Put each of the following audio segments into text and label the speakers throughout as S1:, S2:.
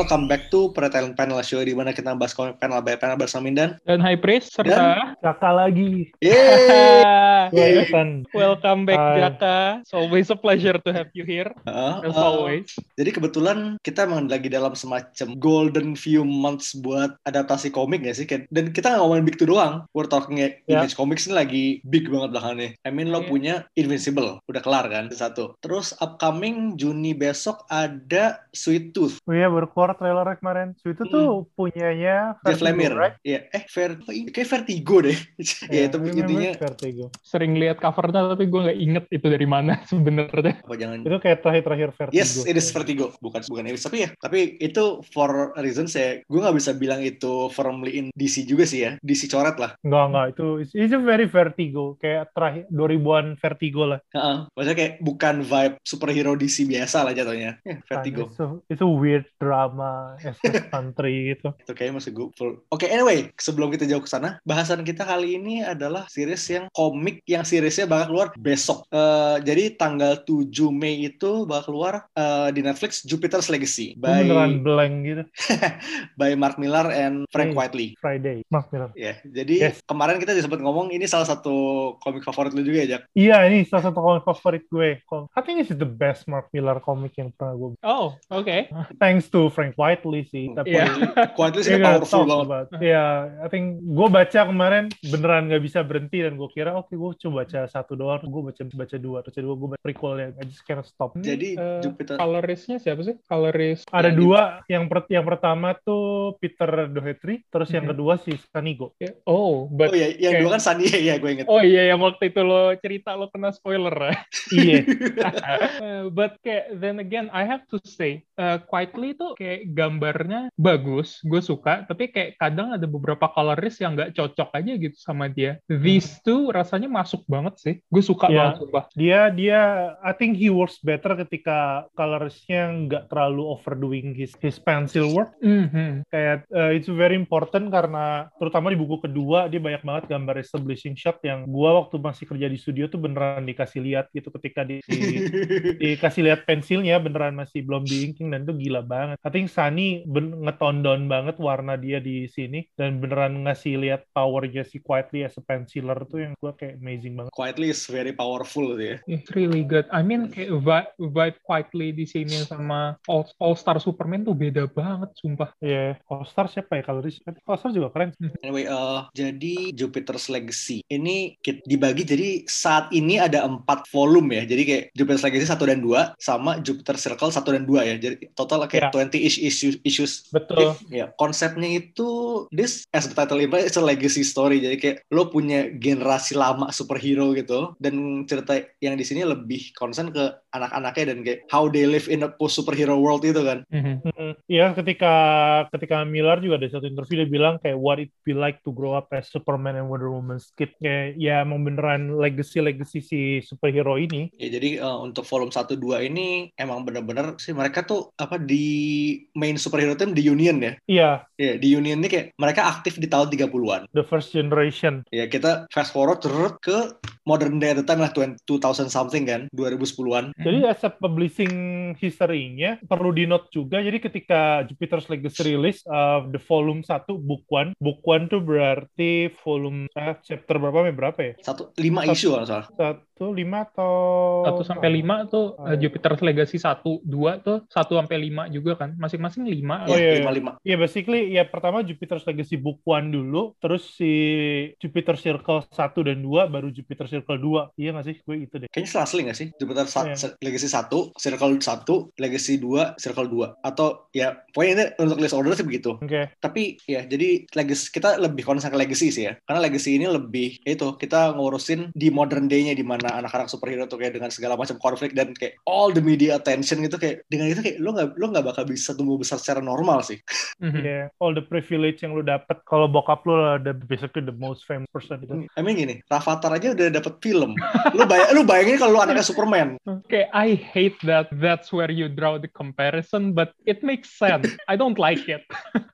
S1: Welcome back to Pretalent Panel Show di mana kita bahas komik panel by panel bersama Mindan.
S2: Dan High Priest serta
S3: Jaka lagi.
S1: Yeay!
S3: Ikutan.
S2: Welcome back
S3: Hai.
S2: Jaka. It's always a pleasure to have you here.
S1: Uh,
S2: As
S1: uh,
S2: always.
S1: Jadi kebetulan kita emang lagi dalam semacam golden few months buat adaptasi komik gak sih? Dan kita nggak ngomongin big two doang. We're talking
S3: Ya.
S1: Image Comics ini lagi big banget belakangnya. I mean lo
S2: Iya.
S1: punya Invincible, udah kelar kan? Satu. Terus upcoming Juni besok ada Sweet Tooth,
S3: Oh iya baru keluar trailernya kemarin. So, itu tuh punyanya
S1: Jeff Lemire.
S3: right?
S1: Iya, eh Ver kayak Vertigo deh. ya itu
S3: I remember
S1: intinya
S3: Vertigo.
S2: Sering lihat covernya tapi gue nggak inget itu dari mana sebenarnya.
S1: apa jangan
S3: Itu kayak terakhir-terakhir Vertigo.
S1: Yes, it is Vertigo, bukan bukan Iris tapi ya. Tapi itu for reasons ya, gue nggak bisa bilang itu firmly in DC juga sih ya. DC coret lah.
S3: Enggak, enggak. Itu it's, it's a very Vertigo. Kayak terakhir 2000-an Vertigo lah.
S1: Heeh. Maksudnya kayak bukan vibe superhero DC biasa lah jatuhnya. Ya, Vertigo.
S3: Itu, itu weird drama, SS country gitu.
S1: Itu kayaknya masih gue full. Oke, anyway, sebelum kita jauh ke sana, bahasan kita kali ini adalah series yang komik yang seriesnya bakal keluar besok. Eh, jadi tanggal 7 Mei itu bakal keluar eh, di Netflix Jupiter's Legacy
S3: Itu beneran
S1: by
S3: blank gitu.
S1: by Mark Millar and Frank
S3: Hey.
S1: Whiteley.
S3: Friday. Mark Miller.
S1: Ya, jadi
S3: Yes.
S1: kemarin kita disebut ngomong ini salah satu komik favorit lu juga ya, Jak?
S3: Iya, ini salah satu komik favorit gue. I think this is the best Mark Miller komik yang pernah gue
S2: Oh, oke.
S3: Thanks to Frank Whiteley sih. Tapi
S2: Iya.
S1: Quietly sih
S3: Yeah, gotta
S1: powerful
S3: talk
S1: banget.
S3: about. Iya, I think gue baca kemarin beneran nggak bisa berhenti dan gue kira oke gue coba baca satu doang, gue baca baca dua, baca dua gue baca prequel ya, I just cannot stop.
S1: Jadi
S2: Eh,
S1: Jupiter
S2: Coloristnya siapa sih? Colorist.
S3: Ada
S1: yang di-
S3: dua, yang per- yang pertama tuh Peter Doherty, terus yang
S2: Mhm.
S3: kedua si Sanigo.
S2: Oh, but
S1: Oh iya, yang
S2: kayak-
S1: dua kan Sandy ya, gue inget.
S2: Oh iya yang waktu itu lo cerita lo kena spoiler ya.
S3: Iya,
S2: Uh, but kayak then again I have to say uh, quietly tuh kayak gambarnya bagus, gue suka. Tapi kayak kadang ada beberapa colorist yang nggak cocok aja gitu sama dia. These two rasanya masuk banget sih. Gue suka
S3: Iya.
S2: banget sumpah.
S3: dia dia I think he works better ketika colorsnya nggak terlalu overdoing his his pencil work.
S2: Mhm.
S3: kayak uh, it's very important karena terutama di buku kedua dia banyak banget gambar establishing shot yang gua waktu masih kerja di studio tuh beneran dikasih lihat gitu ketika di, di- dikasih lihat pensilnya beneran masih belum di inking dan itu gila banget. I think Sunny ben- ngetone down banget warna dia di sini dan beneran ngasih lihat powernya si Quietly as a penciler tuh yang gua kayak amazing banget.
S1: Quietly is very powerful gitu ya.
S2: It's really good. I mean kayak vibe, vibe quietly di sini sama All, All Star Superman tuh beda banget sumpah.
S3: Ya, All Star siapa ya kalau All Star juga keren.
S1: Anyway, eh, jadi Jupiter's Legacy ini dibagi jadi saat ini ada empat volume ya. Jadi kayak Jupiter's Legacy 1 dan 2 sama Jupiter Circle 1 dan 2 ya. Jadi total kayak 20 ish issues. issues.
S3: Betul.
S1: Ya, konsepnya itu this as the title implies it's a legacy story. Jadi kayak lo punya generasi lama superhero gitu dan cerita yang di sini lebih concern ke anak-anaknya dan kayak how they live in a post superhero world itu kan.
S2: Mhm.
S3: Iya, ketika ketika Miller juga ada satu interview dia bilang kayak what it be like to grow up as Superman and Wonder Woman's kid. Kayak ya emang beneran legacy-legacy si superhero ini.
S1: Ya jadi eh, untuk volume 1 2 ini emang bener-bener sih mereka tuh apa di main superhero team di Union ya.
S3: Iya,
S1: Ya, di Union ini kayak mereka aktif di tahun 30-an.
S3: the first generation.
S1: Ya, kita fast forward ke modern day at the time lah 20 2000 something kan, 2010-an.
S3: Jadi as a publishing history-nya perlu di note juga. Jadi ketika Jupiter's Legacy rilis uh, the volume 1 book 1. Book 1 tuh berarti volume eh, chapter berapa ya? Berapa ya?
S1: Satu lima
S3: Satu-
S1: isu kalau salah.
S3: Satu lima atau
S2: 1 sampai 5 tuh uh, Jupiter's Legacy 1, 2 tuh 1 sampai 5 juga kan. Masing-masing 5.
S3: Oh,
S1: Ya,
S3: iya,
S1: lima
S3: iya.
S1: lima.
S3: Iya, basically ya pertama Jupiter's Legacy Book 1 dulu, terus si Jupiter Circle 1 dan 2 baru Jupiter Circle 2. Iya nggak sih? Gue itu deh.
S1: Kayaknya selasli nggak sih? Jupiter sa-
S3: Iya.
S1: se- Legacy 1, Circle 1, Legacy 2, Circle 2. Atau ya, pokoknya ini untuk list order sih begitu.
S3: Oke.
S1: Tapi ya, jadi legacy, kita lebih concern ke legacy sih ya. Karena legacy ini lebih, ya itu, kita ngurusin di modern day-nya, di mana anak-anak superhero tuh kayak dengan segala macam konflik dan kayak all the media attention gitu, kayak dengan itu kayak lo nggak lo nggak bakal bisa tumbuh besar secara normal sih.
S2: Mhm.
S3: Iya, all the privilege yang lu dapet kalau bokap lu ada basically the most famous person gitu.
S1: I mean gini, Rafathar aja udah dapet film. Lu bayang, lu bayangin kalau lu anaknya Superman.
S2: Kayak kayak I hate that that's where you draw the comparison, but it makes sense. I don't like it.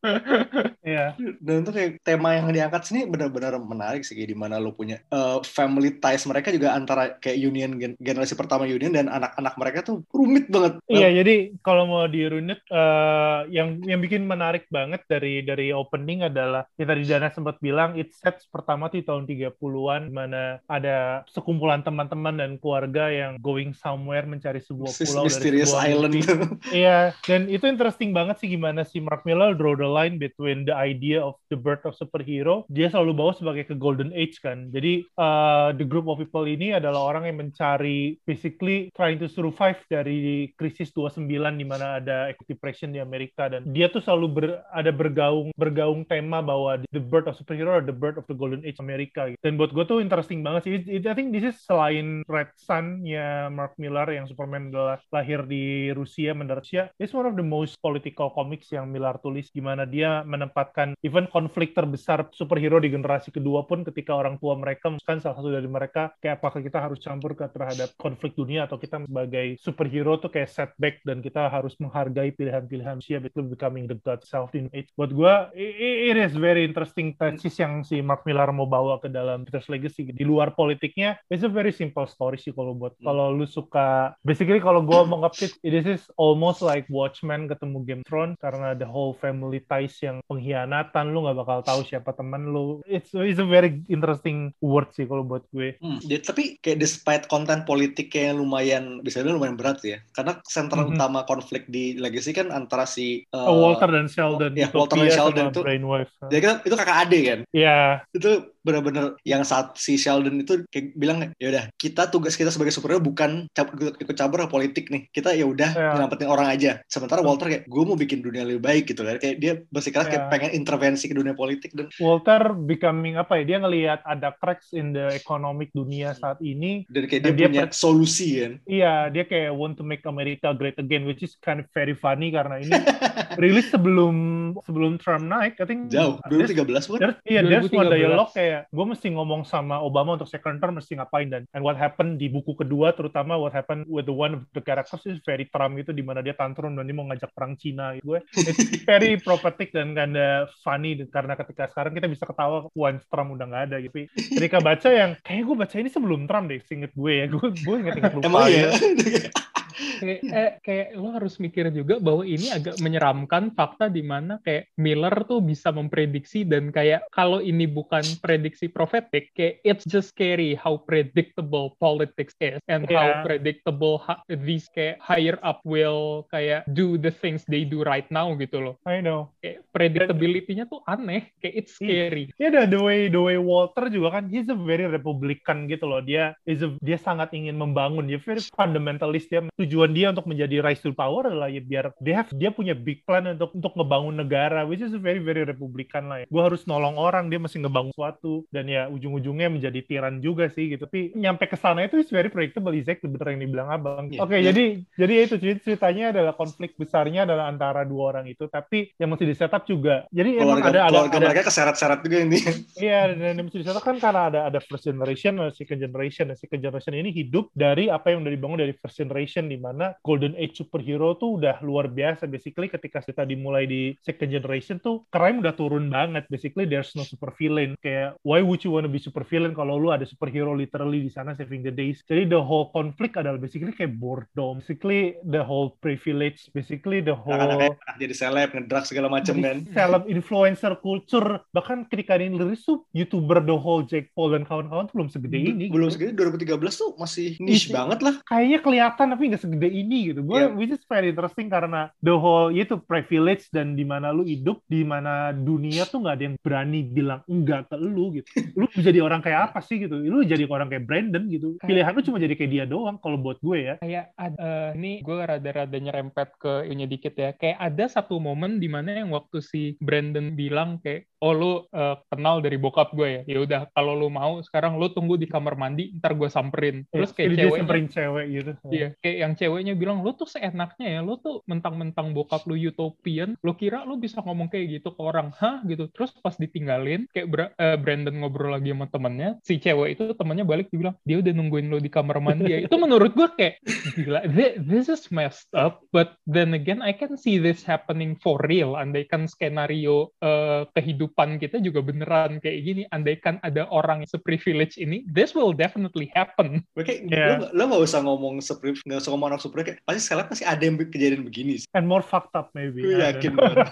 S3: Iya.
S1: Dan itu kayak tema yang diangkat sini benar-benar menarik sih kayak di mana lo punya uh, family ties mereka juga antara kayak union gen- generasi pertama union dan anak-anak mereka tuh rumit banget.
S3: Iya, jadi kalau mau dirunut eh, yang yang bikin menarik banget dari dari opening adalah ya tadi Dana sempat bilang it sets pertama di tahun 30-an di mana ada sekumpulan teman-teman dan keluarga yang going somewhere mencari sebuah pulau dari
S1: Mysterious
S3: sebuah
S1: Island.
S3: mimpi. Iya, dan itu interesting banget sih gimana si Mark Miller draw the line between the idea of the birth of superhero. Dia selalu bawa sebagai ke golden age kan. Jadi uh, the group of people ini adalah orang yang mencari basically trying to survive dari krisis 29 di mana ada depression di Amerika dan dia tuh selalu ber- ada bergaung bergaung tema bahwa the birth of superhero or the birth of the golden age Amerika gitu. Dan buat gue tuh interesting banget sih. It, it- I think this is selain Red Sun-nya Mark Millar yang Superman adalah lahir di Rusia mendarat Rusia, it's one of the most political comics yang Millar tulis gimana dia menempatkan even konflik terbesar superhero di generasi kedua pun ketika orang tua mereka kan salah satu dari mereka kayak apakah kita harus campur ke terhadap konflik dunia atau kita sebagai superhero tuh kayak setback dan kita harus menghargai pilihan-pilihan manusia itu becoming the god self in age. Buat gue it is very interesting touches yang si Mark Millar mau bawa ke dalam Peter's Legacy. Di luar politiknya, it's a very simple story sih kalau buat kalau lu suka basically kalau gue mau ngepit this is almost like Watchmen ketemu Game of Thrones karena the whole family ties yang pengkhianatan lu nggak bakal tahu siapa teman lu. It's it's a very interesting word sih kalau buat gue.
S1: Hmm, dia- tapi kayak despite konten politik yang lumayan bisa dibilang lumayan berat ya. Karena sentral
S3: Mhm.
S1: utama konflik di Legacy kan antara si uh,
S3: Oh, Walter dan Sheldon,
S1: ya, Walter dan Sheldon itu-
S3: Brainwave.
S1: Kan itu kakak ade kan.
S3: Iya,
S1: Itu benar-benar yang saat si Sheldon itu kayak bilang ya udah kita tugas kita sebagai superhero bukan cap- ikut campur ke politik nih. Kita ya udah
S3: Ya.
S1: nyelamatin orang aja. Sementara Walter kayak gue mau bikin dunia lebih baik gitu kan. Kayak dia bersikeras kayak
S3: Ya.
S1: pengen intervensi ke dunia politik dan
S3: Walter becoming apa ya? Dia ngelihat ada cracks in the economic dunia saat ini.
S1: dan kayak
S3: Dan
S1: dia,
S3: dia
S1: punya
S3: per-
S1: solusi kan.
S3: Iya, dia kayak want to make America great again, which is kind of very funny karena ini rilis sebelum sebelum Trump naik, I think
S1: Jauh,
S3: there's-
S1: 2013 pun.
S3: There's, iya, there's one
S2: 2013.
S3: dialogue kayak gue mesti ngomong sama Obama untuk second term mesti ngapain dan and what happened di buku kedua terutama what happened with the one of the characters is very Trump itu di mana dia tantrum dan dia mau ngajak perang Cina gitu gue it's very prophetic dan kinda funny karena ketika sekarang kita bisa ketawa once Trump udah nggak ada gitu ketika baca yang kayak gue baca ini sebelum Trump deh singet gue ya gue gue inget-inget lupa
S1: Emang
S3: ya.
S1: iya.
S2: kayak eh, kayak lo harus mikir juga bahwa ini agak menyeramkan fakta di mana kayak Miller tuh bisa memprediksi dan kayak kalau ini bukan prediksi profetik kayak it's just scary how predictable politics is and how
S3: Yeah.
S2: predictable ha- these kayak higher up will kayak do the things they do right now gitu loh
S3: I know
S2: kayak predictability-nya tuh aneh kayak it's
S3: Iya.
S2: scary
S3: Ya ada the way the way Walter juga kan he's a very Republican gitu loh. Dia is a, dia sangat ingin membangun. Dia very fundamentalist. Dia tujuan dia untuk menjadi rise to power adalah ya biar dia have, dia punya big plan untuk untuk ngebangun negara which is very very Republican lah ya. Gue harus nolong orang, dia mesti ngebangun sesuatu dan ya ujung-ujungnya menjadi tiran juga sih gitu. Tapi nyampe ke sana itu is very predictable exactly bener yang dibilang Abang.
S1: Iya.
S3: Oke,
S1: Iya.
S3: jadi jadi itu cerit- ceritanya adalah konflik besarnya adalah antara dua orang itu tapi yang mesti di setup juga. Jadi emang
S1: keluarga
S3: ada ada
S1: keluarga
S3: ada
S1: mereka keseret-seret juga ini.
S3: Iya, dan yang mesti dicatat kan karena ada ada first generation, ada second generation. Dan second generation ini hidup dari apa yang udah dibangun dari first generation, di mana golden age superhero tuh udah luar biasa. Basically ketika kita dimulai di second generation tuh, crime udah turun banget. Basically there's no super villain. Kayak, why would you wanna be super villain kalau lu ada superhero literally di sana saving the days. Jadi the whole conflict adalah basically kayak boredom. Basically the whole privilege. Basically the whole
S1: enak jadi seleb, ngedrug segala macam kan.
S3: Seleb influencer culture bahkan ketika ini liris tuh youtuber the whole Jack Paul dan kawan-kawan tuh belum segede ini
S1: Belum
S3: gitu.
S1: segede 2013 tuh masih niche
S3: Iya.
S1: banget lah.
S3: kayaknya kelihatan tapi nggak segede ini gitu gue
S1: Iya.
S3: which is very interesting karena the whole itu privilege dan di mana lu hidup di mana dunia tuh nggak ada yang berani bilang enggak ke lu gitu. Lu jadi orang kayak apa sih gitu? Lu jadi orang kayak Brandon gitu. Pilihan lu cuma jadi kayak dia doang kalau buat gue ya.
S2: Kayak eh, ini gue rada-rada nyerempet ke ini dikit ya. Kayak ada satu momen di mana yang waktu si Brandon bilang kayak oh lu uh, kenal dari bokap gue ya? Ya udah kalau lu mau sekarang lu tunggu di kamar mandi ntar gue samperin. Terus kayak
S3: Jadi dia
S2: ceweknya
S3: samperin cewek gitu.
S2: Iya, kayak yang ceweknya bilang, lu tuh seenaknya ya, lu tuh mentang-mentang bokap lu utopian, lu kira lu bisa ngomong kayak gitu ke orang, hah? Gitu. Terus pas ditinggalin, kayak Bra- eh, Brandon ngobrol lagi sama temennya, si cewek itu temennya balik dibilang, dia udah nungguin lu di kamar mandi ya. itu menurut gue kayak, gila, thi- this is messed up, but then again, I can see this happening for real. Andaikan skenario eh, kehidupan kita juga beneran kayak gini, andaikan ada orang yang seprivilege ini, this will definitely happen.
S1: Gue kayak
S3: Iya.
S1: lo, lo gak usah ngomong seperti nggak usah ngomong anak super kayak pasti sekalian pasti ada yang kejadian begini sih.
S3: And more fucked up maybe.
S1: Gue yakin banget.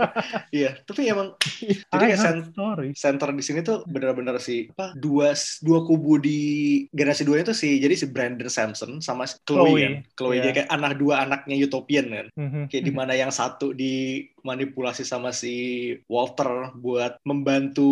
S1: Iya, tapi emang jadi sen-
S3: story.
S1: center di sini tuh benar-benar si apa dua dua kubu di generasi dua itu si jadi si Brandon Sampson sama si Chloe,
S3: Chloe,
S1: kan. Chloe
S3: iya.
S1: dia kayak anak dua anaknya utopian kan.
S3: Mhm.
S1: Kayak di mana yang satu dimanipulasi sama si Walter buat membantu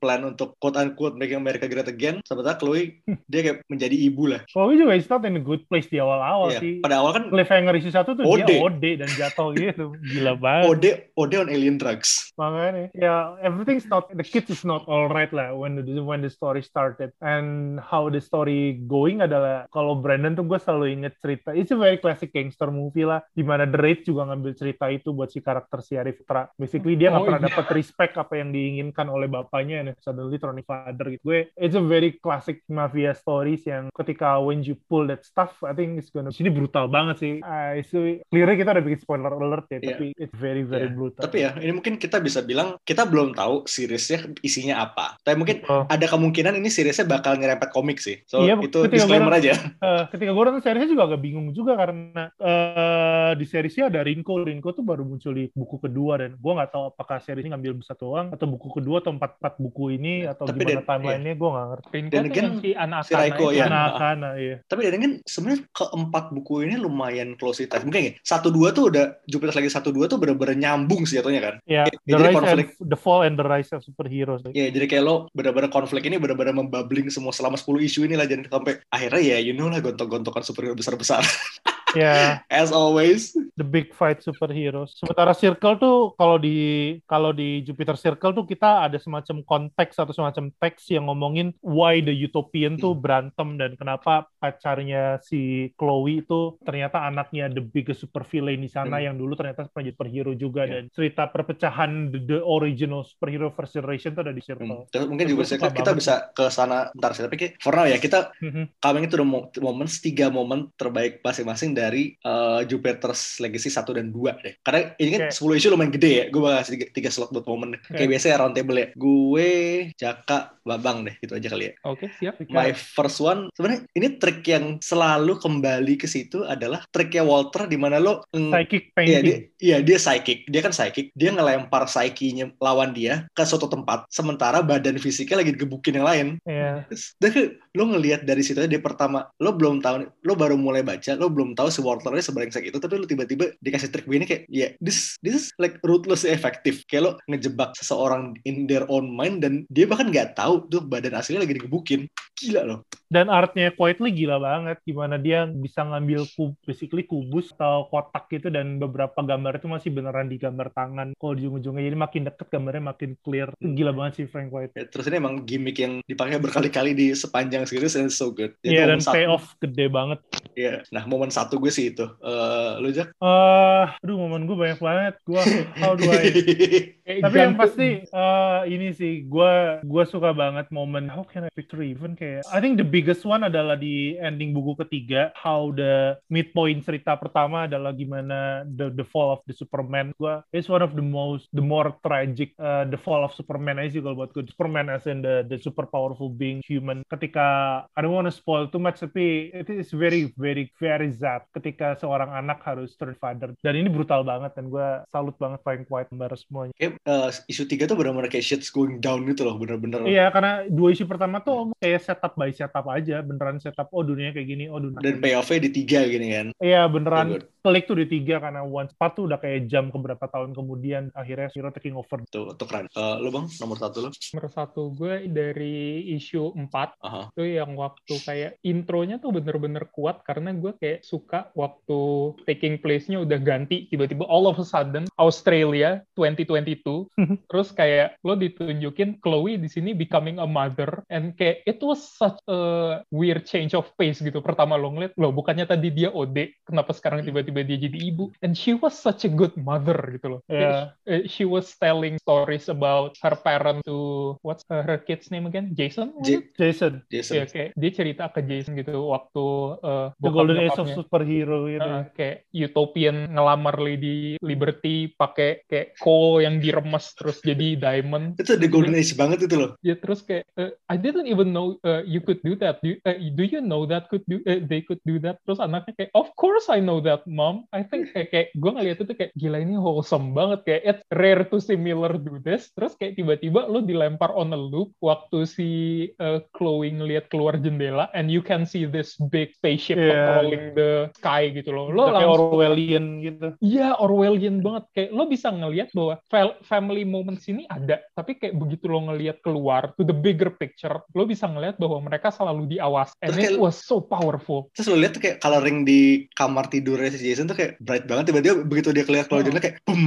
S1: plan untuk quote unquote making America Great Again. Sementara Chloe dia kayak menjadi ibu lah.
S3: Chloe juga is not in a good place di awal-awal
S1: Iya.
S3: sih.
S1: Pada awal kan
S3: Cliffhanger isi satu tuh
S1: Ode.
S3: dia ode dan jatuh gitu. Gila banget.
S1: Ode Ode on alien drugs.
S3: Makanya ya everything's not the kids is not alright lah when the when the story started and how the story going adalah kalau Brandon tuh gue selalu inget cerita it's a very classic gangster movie lah di mana The Raid juga ngambil cerita itu buat si karakter si Arif Putra basically dia nggak
S2: Oh,
S3: pernah
S2: iya.
S3: dapat respect apa yang diinginkan oleh bapaknya and suddenly turning father gitu gue it's a very classic mafia stories yang ketika when you pull that stuff I think it's gonna sini brutal banget sih uh, so clearly kita udah bikin spoiler alert ya
S1: Iya.
S3: tapi it's very very
S1: Iya.
S3: brutal
S1: Tapi ya, ini mungkin kita bisa bilang kita belum tahu seriesnya isinya apa. Tapi mungkin
S3: Oh.
S1: ada kemungkinan ini seriesnya bakal nyerempet komik sih. So
S3: Iya,
S1: itu disclaimer
S3: gua-
S1: aja.
S3: Eh, ketika gue nonton seriesnya juga agak bingung juga karena eh di seriesnya ada Rinko. Rinko tuh baru muncul di buku kedua dan gue nggak tahu apakah series ini ngambil satu doang atau buku kedua atau empat empat buku ini atau
S1: Tapi
S3: gimana
S1: dan-
S3: timelinenya gue nggak ngerti.
S1: Dan again,
S2: yang si anak
S1: si Raiko,
S2: itu
S1: ya.
S2: kan.
S3: Anak-anak iya.
S1: Tapi dan kan sebenarnya keempat buku ini lumayan close touch. Mungkin ya, satu dua tuh udah Jupiter lagi satu dua tuh bener-bener nyambung sih jatuhnya kan.
S3: Ya, the
S1: jadi
S3: rise
S1: konflik.
S3: and the fall and the rise of superheroes.
S1: Ya jadi kayak lo bener-bener konflik ini bener-bener membabling semua selama 10 isu ini lah jadi sampai akhirnya ya you know lah gontok-gontokan superhero besar-besar.
S3: ya,
S1: As always.
S3: the big fight superheroes. Sementara Circle tuh kalau di kalau di Jupiter Circle tuh kita ada semacam konteks atau semacam teks yang ngomongin why the Utopian tuh berantem dan kenapa pacarnya si Chloe itu ternyata anaknya the biggest super villain di sana
S1: Hmm.
S3: yang dulu ternyata pernah jadi superhero juga
S1: Ya.
S3: dan cerita perpecahan the, the original superhero first generation tuh ada di
S1: Hmm.
S3: Circle.
S1: Terus mungkin juga
S3: suka
S1: kita
S3: banget
S1: bisa ke sana ntar sih. Tapi kayak for now ya kita
S3: Mhm.
S1: coming itu the mo- moments tiga momen terbaik masing-masing dari uh, Jupiter's Legacy 1 dan 2 deh. Karena ini kan
S3: Oke.
S1: 10 isu lumayan gede ya. Gue bakal kasih tiga, tiga slot buat momen. deh. Kayak
S3: Oke.
S1: biasa ya round table ya. Gue, Jaka, Babang deh. Gitu aja kali ya.
S2: Oke, siap.
S1: My first one sebenarnya ini trik yang selalu kembali ke situ adalah triknya Walter di mana lo mm,
S3: Psychic
S1: Iya
S3: painting.
S1: dia, iya dia psychic. Dia kan psychic. Dia ngelempar psyche-nya lawan dia ke suatu tempat, sementara badan fisiknya lagi digebukin yang lain.
S3: Iya.
S1: Dan kayak lo ngelihat dari situ aja dia pertama, lo belum tahu, lo baru mulai baca, lo belum tahu si ini sebrengsek itu, tapi lo tiba-tiba dikasih trik begini kayak, ya yeah, this this is like ruthlessly effective. Kayak lo ngejebak seseorang in their own mind dan dia bahkan nggak tahu tuh badan aslinya lagi digebukin. Gila loh.
S3: dan artnya Quietly gila banget gimana dia bisa ngambil kub, basically kubus atau kotak gitu dan beberapa gambar itu masih beneran digambar tangan kalau di ujung-ujungnya jadi makin deket gambarnya makin clear gila banget sih Frank White
S1: Ya, terus ini emang gimmick yang dipakai berkali-kali di sepanjang series and it's so good.
S3: Iya dan
S1: momen satu-
S3: payoff gede banget
S1: Iya. Nah, momen satu gue sih itu. Eh, lu Jak?
S3: eh aduh momen gue banyak banget gue how do I
S2: Kayak
S3: tapi yang pasti eh, ini sih gue gue suka banget momen how can I picture even kayak I think the biggest one adalah di ending buku ketiga how the midpoint cerita pertama adalah gimana the the fall of the Superman. Gue it's one of the most the more tragic uh, the fall of Superman aja sih kalau buat gue Superman as in the the super powerful being human. Ketika I don't wanna spoil too much tapi it is very very very sad ketika seorang anak harus turn father. Dan ini brutal banget dan gue salut banget Frank White gambar semuanya.
S1: Kayak eh, isu tiga tuh benar-benar kayak shit's going down gitu loh, bener-bener.
S3: Iya, karena dua isu pertama tuh kayak setup by setup aja, beneran setup. Oh dunia kayak gini, oh dunia.
S1: Dan payoff-nya di tiga gini kan.
S3: Iya, beneran
S1: good.
S3: klik tuh di tiga karena one part tuh udah kayak jam ke berapa tahun kemudian akhirnya Hero taking over.
S1: Tuh, tuh keren. Eh, lu bang, nomor satu lu?
S2: nomor satu gue dari isu 4
S1: Aha.
S2: itu yang waktu kayak intronya tuh bener-bener kuat karena gue kayak suka waktu taking place-nya udah ganti tiba-tiba all of a sudden Australia 2022 gitu. Terus kayak lo ditunjukin Chloe di sini becoming a mother and kayak it was such a weird change of pace gitu. Pertama lo ngeliat, lo bukannya tadi dia OD, kenapa sekarang tiba-tiba dia jadi ibu? And she was such a good mother gitu loh.
S3: Yeah.
S2: Kayak, eh, She was telling stories about her parent to what's uh, her kid's name again? Jason?
S1: J-?
S3: Jason,
S1: Jason.
S2: Iya, kayak dia cerita ke Jason gitu waktu uh,
S3: The Golden Age of Superhero gitu.
S2: uh, kayak Utopian ngelamar Lady Liberty pakai kayak coal yang diremes terus jadi diamond.
S1: Itu the golden age banget itu loh.
S2: Ya terus kayak uh, I didn't even know uh, you could do that. Do, uh, do you know that could do uh, they could do that? Terus anaknya kayak of course I know that mom. I think kayak, kayak gue ngeliat itu kayak gila ini wholesome banget kayak it's rare to see Miller do this. Terus kayak tiba-tiba lo dilempar on a loop waktu si uh, Chloe ngeliat keluar jendela and you can see this big spaceship
S3: Yeah.
S2: patrolling the sky gitu loh. Lo
S3: Kayak
S2: langsung
S3: Orwellian gitu.
S2: Iya, Orwellian banget. Kayak lo bisa ngelihat bahwa family moments ini ada, tapi kayak begitu lo ngelihat keluar to the bigger picture, lo bisa ngelihat bahwa mereka selalu diawas. And
S1: Terus
S2: it
S1: kayak-
S2: was so powerful.
S1: Terus lo lihat tuh kayak coloring di kamar tidurnya si Jason tuh kayak bright banget. Tiba-tiba begitu dia keluar keluar
S2: Oh.
S1: jendela kayak boom,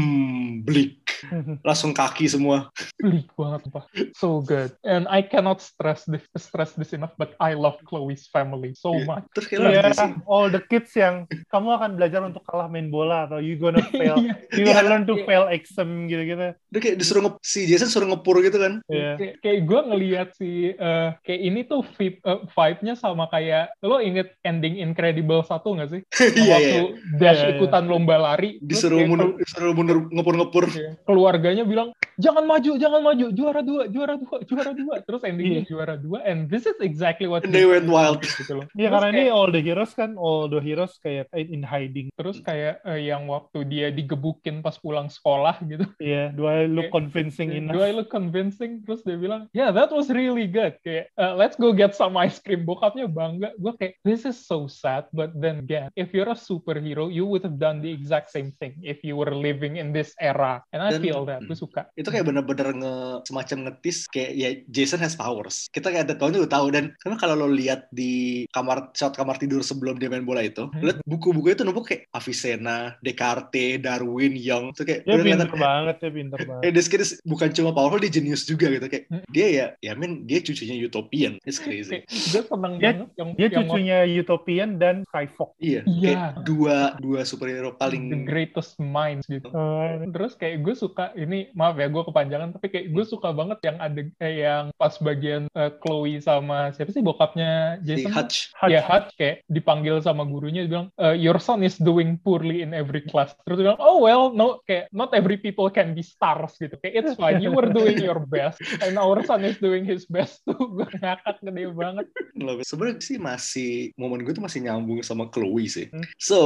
S1: bleak. Langsung kaki semua.
S2: Bleak banget, Pak. So good. And I cannot stress this, stress this enough, but I love Chloe's family so
S1: Iya.
S2: much.
S1: Terus lihat sih.
S3: all the kids yang kamu akan belajar untuk kalah main bola atau you gonna fail,
S2: Iya.
S3: you gonna learn to
S2: iya.
S3: fail exam gitu-gitu.
S1: Dia kayak disuruh nge- si Jason suruh ngepur gitu kan.
S3: Iya.
S2: Kayak, kayak gue ngelihat si eh, kayak ini tuh vibe, eh, vibe-nya sama kayak lo inget ending Incredible satu nggak sih?
S1: Iya, iya.
S2: waktu
S1: iya.
S2: Dash
S3: Iya, iya.
S2: ikutan lomba lari
S1: Disuruh mundur, disuruh mundur ngepur-ngepur.
S2: Iya. Keluarganya bilang jangan maju jangan maju. Juara dua juara dua juara dua. Terus endingnya juara dua. And this is exactly what
S1: And they went wild.
S2: gitu loh.
S3: Iya karena ini
S2: kayak-
S3: all the heroes kan, all the heroes kayak in hiding.
S2: terus kayak eh, yang waktu dia digebukin pas pulang sekolah gitu.
S3: Iya, do I look
S2: Kayak-
S3: convincing enough?
S2: do I look convincing? Terus dia bilang yeah that was really good. Kayak "Uh, let's go get some ice cream. Bokapnya bangga. Gue kayak this is so sad but then again if you're a superhero you would have done the exact same thing if you were living in this era. And I
S1: Dan-
S2: feel that. Gue suka
S1: itu kayak bener-bener nge semacam ngetis kayak ya Jason has powers kita kayak ada tahun juga tahu dan karena kalau lo lihat di kamar shot kamar tidur sebelum dia main bola itu
S2: Hmm.
S1: lihat buku-buku itu numpuk kayak Avicenna, Descartes, Darwin, Young itu kayak
S3: Dia
S1: bener
S3: pinter
S1: kelihatan-
S3: banget, dia pinter
S1: Eh,
S3: banget.
S1: this kid is bukan cuma powerful, dia genius juga gitu kayak
S2: Hmm.
S1: dia ya, ya men dia cucunya utopian, it's crazy.
S2: Kayak, gue seneng
S3: Dia-
S2: banget yang
S3: Dia
S2: yang
S3: cucunya Utopian dan Skyfox.
S1: Iya,
S2: Iya.
S1: kayak dua dua superhero
S2: the
S1: paling
S2: greatest minds gitu.
S3: Eh,
S2: Terus kayak gue suka ini maaf ya gue kepanjangan tapi kayak gue suka banget yang ada eh, yang pas bagian eh, Chloe sama siapa sih bokapnya
S1: si
S2: Jason?
S1: Hutch.
S3: Hutch.
S2: Ya Hutch kayak dipanggil sama gurunya dia bilang "Eh, your son is doing poorly in every class. Terus dia bilang oh well no kayak not every people can be stars gitu. Kayak it's fine you were doing your best and our son is doing his best tuh. gue ngakak gede banget.
S1: Loh, Sebenarnya sih masih momen gue tuh masih nyambung sama Chloe sih.
S3: Hmm.
S1: So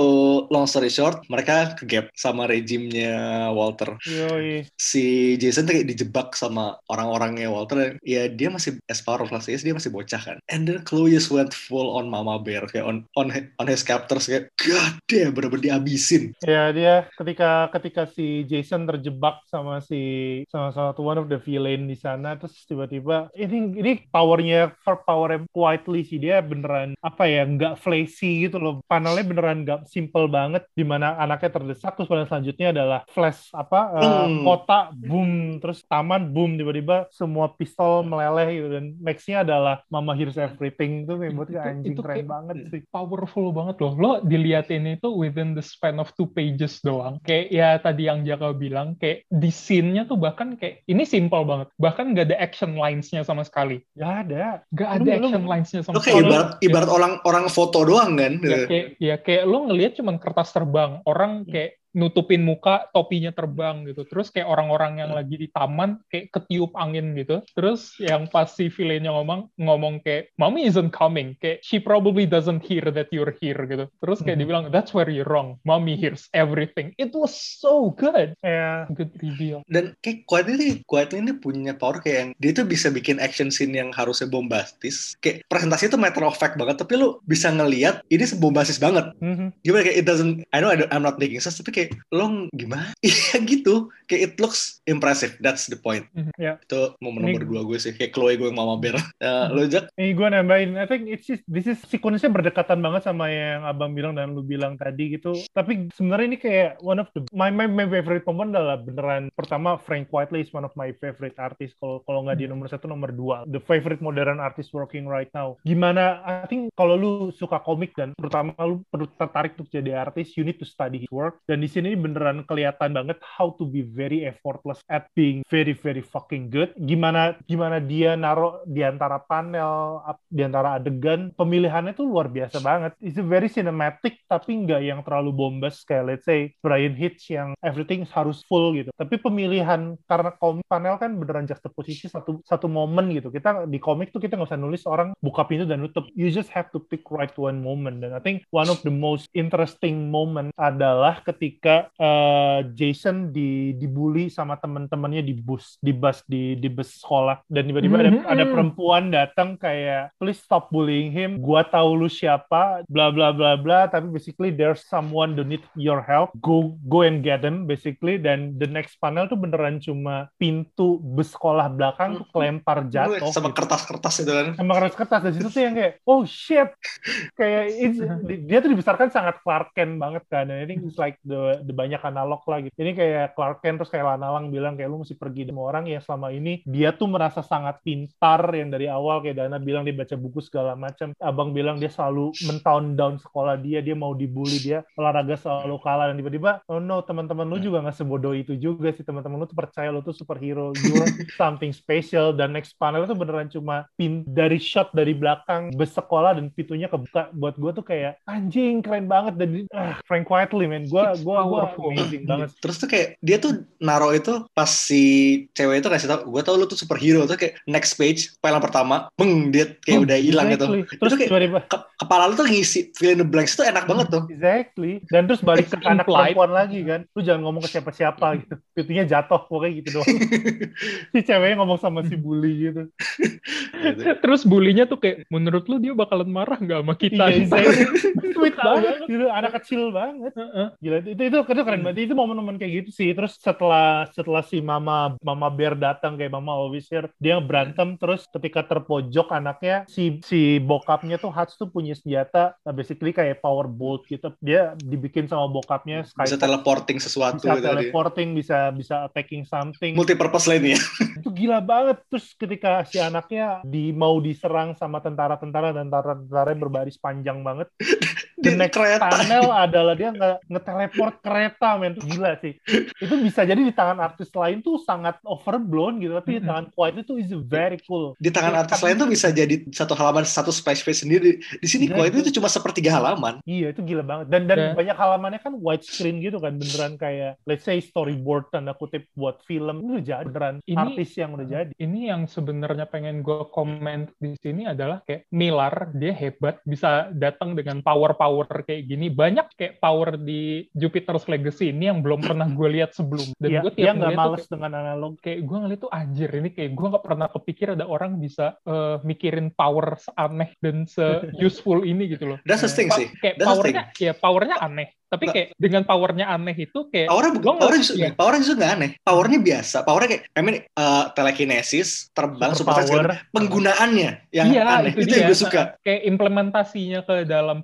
S1: long story short, mereka ke gap sama rejimnya Walter.
S3: Yoi.
S1: Si Jason tuh kayak dijebak sama orang-orangnya Walter. Dan ya dia masih as powerful as dia masih bocah kan. And then Chloe just went full on Mama Bear kayak on on on his captors kayak god damn bener-bener dihabisin.
S3: Ya dia ketika ketika si Jason terjebak sama si sama satu one of the villain di sana terus tiba-tiba ini ini powernya for power quietly sih dia beneran apa ya nggak flashy gitu loh panelnya beneran nggak simple banget di mana anaknya terdesak terus panel selanjutnya adalah flash apa eh,
S1: Hmm.
S3: kota boom terus taman boom tiba-tiba semua pistol meleleh gitu dan nextnya adalah Mama Hears Everything itu kayak buat
S2: Itu-
S3: anjing
S2: itu
S3: keren
S2: kayak-
S3: banget sih
S2: powerful banget loh. Lo diliatin itu within the span of two pages doang. Kayak ya tadi yang Jaka bilang, kayak di scene-nya tuh bahkan kayak ini simple banget. Bahkan gak ada action lines-nya sama sekali.
S3: ya ada
S2: Gak ada
S3: lu-
S2: action lines-nya sama sekali.
S1: ibarat ibarat orang orang foto doang kan.
S2: Ya, kayak, ya kayak lo ngelihat cuman kertas terbang. Orang kayak nutupin muka, topinya terbang gitu. Terus kayak orang-orang yang lagi di taman kayak ketiup angin gitu. Terus yang pas si villainnya ngomong ngomong kayak mommy isn't coming. Kayak she probably doesn't hear that you're here gitu. Terus kayak
S3: Mhm.
S2: dibilang that's where you're wrong. Mommy hears everything. It was so good.
S3: ya
S2: Good reveal.
S1: Dan kayak Quiet ini, Quiet ini punya power kayak yang dia tuh bisa bikin action scene yang harusnya bombastis. Kayak presentasi itu matter of fact banget, tapi lu bisa ngeliat ini sebombastis banget.
S3: Mhm.
S1: Gimana kayak it doesn't, I know I I'm not making sense, tapi kayak kayak lo gimana? Iya gitu. Kayak it looks impressive. That's the point.
S2: Mhm,
S3: ya.
S1: Itu momen nomor
S3: Ini-
S1: dua gue sih. Kayak Chloe gue yang Mama Bear. Uh, lo Jack?
S3: Ini gue nambahin, I think it's just, this is sequence-nya berdekatan banget sama yang abang bilang dan lu bilang tadi gitu. Tapi sebenarnya ini kayak one of the my my, my favorite moment adalah beneran pertama Frank Whiteley is one of my favorite artist. Kalau kalau nggak di nomor satu nomor dua, the favorite modern artist working right now. Gimana? I think kalau lu suka komik dan terutama lu perlu tertarik untuk jadi artis, you need to study his work. Dan di sini beneran kelihatan banget how to be very effortless at being very very fucking good. Gimana gimana dia naruh di antara panel, di antara adegan, pemilihannya tuh luar biasa banget. It's a very cinematic tapi nggak yang terlalu bombas kayak let's say Brian Hitch yang everything harus full gitu. Tapi pemilihan karena komik panel kan beneran juxtaposition satu satu momen gitu. Kita di komik tuh kita nggak usah nulis orang buka pintu dan nutup. You just have to pick right one moment. Dan I think one of the most interesting moment adalah ketika uh, Jason di dibully sama teman-temannya di bus di bus di di bus sekolah. Dan tiba-tiba ada,
S2: Mhm.
S3: ada perempuan datang kayak please stop bullying him. Gua tahu lu siapa. Bla bla bla bla. Tapi basically there's someone who need your help. Go go and get them basically. Dan the next panel tuh beneran cuma pintu bus sekolah belakang tuh kelempar jatuh
S1: Sama
S3: gitu.
S1: kertas-kertas itu kan.
S3: sama kertas-kertas. Dari situ tuh yang kayak oh shit. Kayak dia tuh dibesarkan sangat Clark Kent banget kan. Dan I think it's like the, the banyak analog lah gitu. Ini kayak Clark Kent terus kayak Lana Lang bilang kayak lu mesti pergi sama orang yang selama ini dia tuh merasa sangat pintar yang dari awal. Kayak Dana bilang dia baca buku segala macam. Abang bilang dia selalu mentown down sekolah dia dia mau dibully dia olahraga selalu kalah. Dan tiba-tiba oh no teman-teman lu juga nggak sebodoh itu juga sih. Teman-teman lu tuh percaya lu tuh superhero. You're something special. Dan next panel itu beneran cuma pin dari shot dari belakang bus sekolah dan pintunya kebuka. Buat gue tuh kayak anjing keren banget. Dan ah, Frank Whiteley man gue gue gue
S2: powerful.
S3: amazing banget
S1: Terus tuh kayak dia tuh naro itu pas si cewek itu kasih tau, gue tau lu tuh superhero tuh kayak next page file yang pertama, beng dia kayak udah hilang gitu.
S3: Exactly. terus
S1: Itu kayak- Ke- kepala lu tuh ngisi fill in the blanks itu enak banget tuh.
S3: Exactly. Dan terus balik ke anak perempuan lagi kan. Lu jangan ngomong ke siapa-siapa gitu. Pintunya jatuh pokoknya gitu doang. si ceweknya ngomong sama si bully gitu.
S1: Gitu.
S2: Terus bulinya tuh kayak, menurut lu dia bakalan marah nggak sama kita?
S3: Iya, exactly. Sweet banget gitu. Anak kecil banget.
S2: Heeh.
S3: Gila itu itu itu, itu keren banget. Itu momen-momen kayak gitu sih. Terus setelah setelah si mama mama bear datang kayak mama always here, dia berantem terus ketika terpojok anaknya si si bokapnya tuh Hats tuh punya senjata nah, basically kayak power bolt gitu. Dia dibikin sama bokapnya
S1: Bisa
S3: Skype
S1: teleporting sesuatu
S3: bisa
S1: gitu
S3: teleporting, bisa bisa attacking something.
S1: Multi-purpose lane ya.
S3: itu gila banget. Terus ketika si anaknya di mau diserang sama tentara-tentara dan tentara-tentara berbaris panjang banget, the
S1: Di
S3: next
S1: kereta.
S3: panel adalah dia nge- nge-teleport kereta, men. Itu gila sih. Itu bisa jadi di tangan artis lain tuh sangat overblown gitu, tapi di tangan Quiet itu is very cool.
S1: Di tangan artis lain tuh bisa jadi satu halaman satu space space sendiri. Di sini
S3: Iya,
S1: kok
S3: itu-
S1: itu cuma sepertiga halaman.
S3: Iya, itu gila banget. Dan dan
S2: Ya.
S3: banyak halamannya kan widescreen gitu kan, beneran kayak let's say storyboard tanda kutip buat film. Itu udah jadi beneran
S2: Ini-
S3: artis yang udah jadi.
S2: Ini yang sebenarnya pengen gue komen di sini adalah kayak Miller dia hebat bisa datang dengan power-power kayak gini. Banyak kayak power di Jupiter's Legacy ini yang belum pernah gue lihat sebelum. Dan
S3: Iya,
S2: gue tiap
S3: nggak
S2: ngeliat tuh
S3: males dengan analog.
S2: kayak gue ngeliat tuh anjir ini kayak gue nggak pernah kepikir ada orang bisa eh, mikirin power seaneh dan se-useful ini gitu loh.
S1: That's the thing sih.
S2: Kayak
S1: That's
S2: powernya, ya powernya aneh. Tapi
S1: Nggak.
S2: kayak dengan powernya aneh itu kayak
S1: Powernya,
S2: Lo nggak-
S1: powernya justru,
S2: iya.
S1: powernya justru nggak aneh. Powernya biasa. Powernya kayak, I mean, uh, telekinesis, terbang, super segala- Penggunaannya yang
S2: iya,
S1: aneh.
S2: itu,
S1: Itu,
S2: dia.
S1: yang gue suka.
S2: Kayak implementasinya ke dalam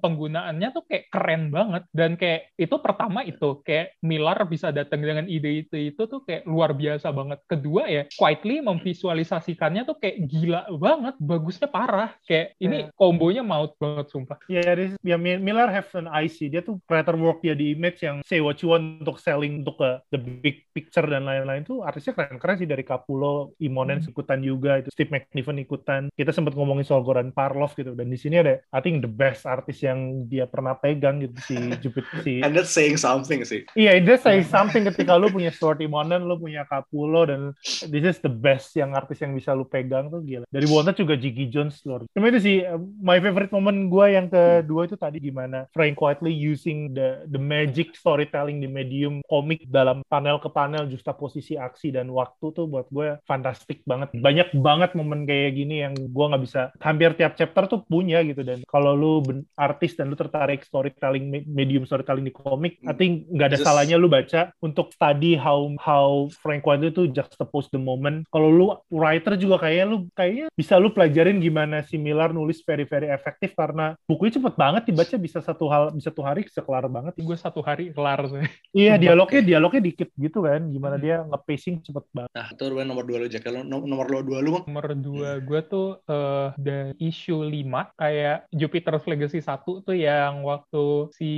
S2: penggunaannya tuh kayak keren banget dan kayak itu pertama itu kayak Miller bisa datang dengan ide itu itu tuh kayak luar biasa banget. Kedua ya quietly memvisualisasikannya tuh kayak gila banget, bagusnya parah. Kayak ini kombonya maut banget sumpah.
S3: Ya, this- ya Mi- Miller have an IC. Dia tuh creator work dia di image yang say what you want untuk selling untuk ke the big picture dan lain-lain tuh artisnya keren-keren sih dari Capullo, Imonen
S2: Hmm.
S3: ikutan juga itu Steve McNiven ikutan. Kita sempat ngomongin soal Goran Parlov gitu dan di sini ada I think the best artis yang dia pernah pegang gitu si Jupiter si
S1: And that's saying something sih.
S3: Iya, dia say something ketika lu punya Stuart Imonen, lu punya Capullo, dan this is the best yang artis yang bisa lu pegang tuh gila. Dari Wonder juga Jiggy Jones, Lord. Cuma itu sih, uh, my favorite moment gue yang kedua itu tadi gimana Frank Whiteley using the the magic storytelling di medium komik dalam panel ke panel juxtaposisi aksi dan waktu tuh buat gue fantastik banget banyak banget momen kayak gini yang gue nggak bisa hampir tiap chapter tuh punya gitu dan kalau lu artis dan lu tertarik storytelling me- medium storytelling di komik I think nggak ada
S1: Just-
S3: salahnya lu baca untuk study how how Frank Whiteley tuh juxtapose the moment. Kalau lu writer juga kayaknya lu kayaknya bisa lu pelajarin gimana si Miller nulis very very efektif karena bukunya cepet banget dibaca bisa satu hal bisa satu hari bisa kelar banget.
S2: Gue satu hari kelar sih.
S3: Iya dialognya dialognya dikit gitu kan gimana dia nge-pacing cepet banget.
S1: Nah, itu nomor dua lu, Jack. Kalau nom- nomor dua, dua lu, Bang?
S2: nomor dua gue tuh eh dari issue 5 kayak Jupiter's Legacy 1 tuh yang waktu si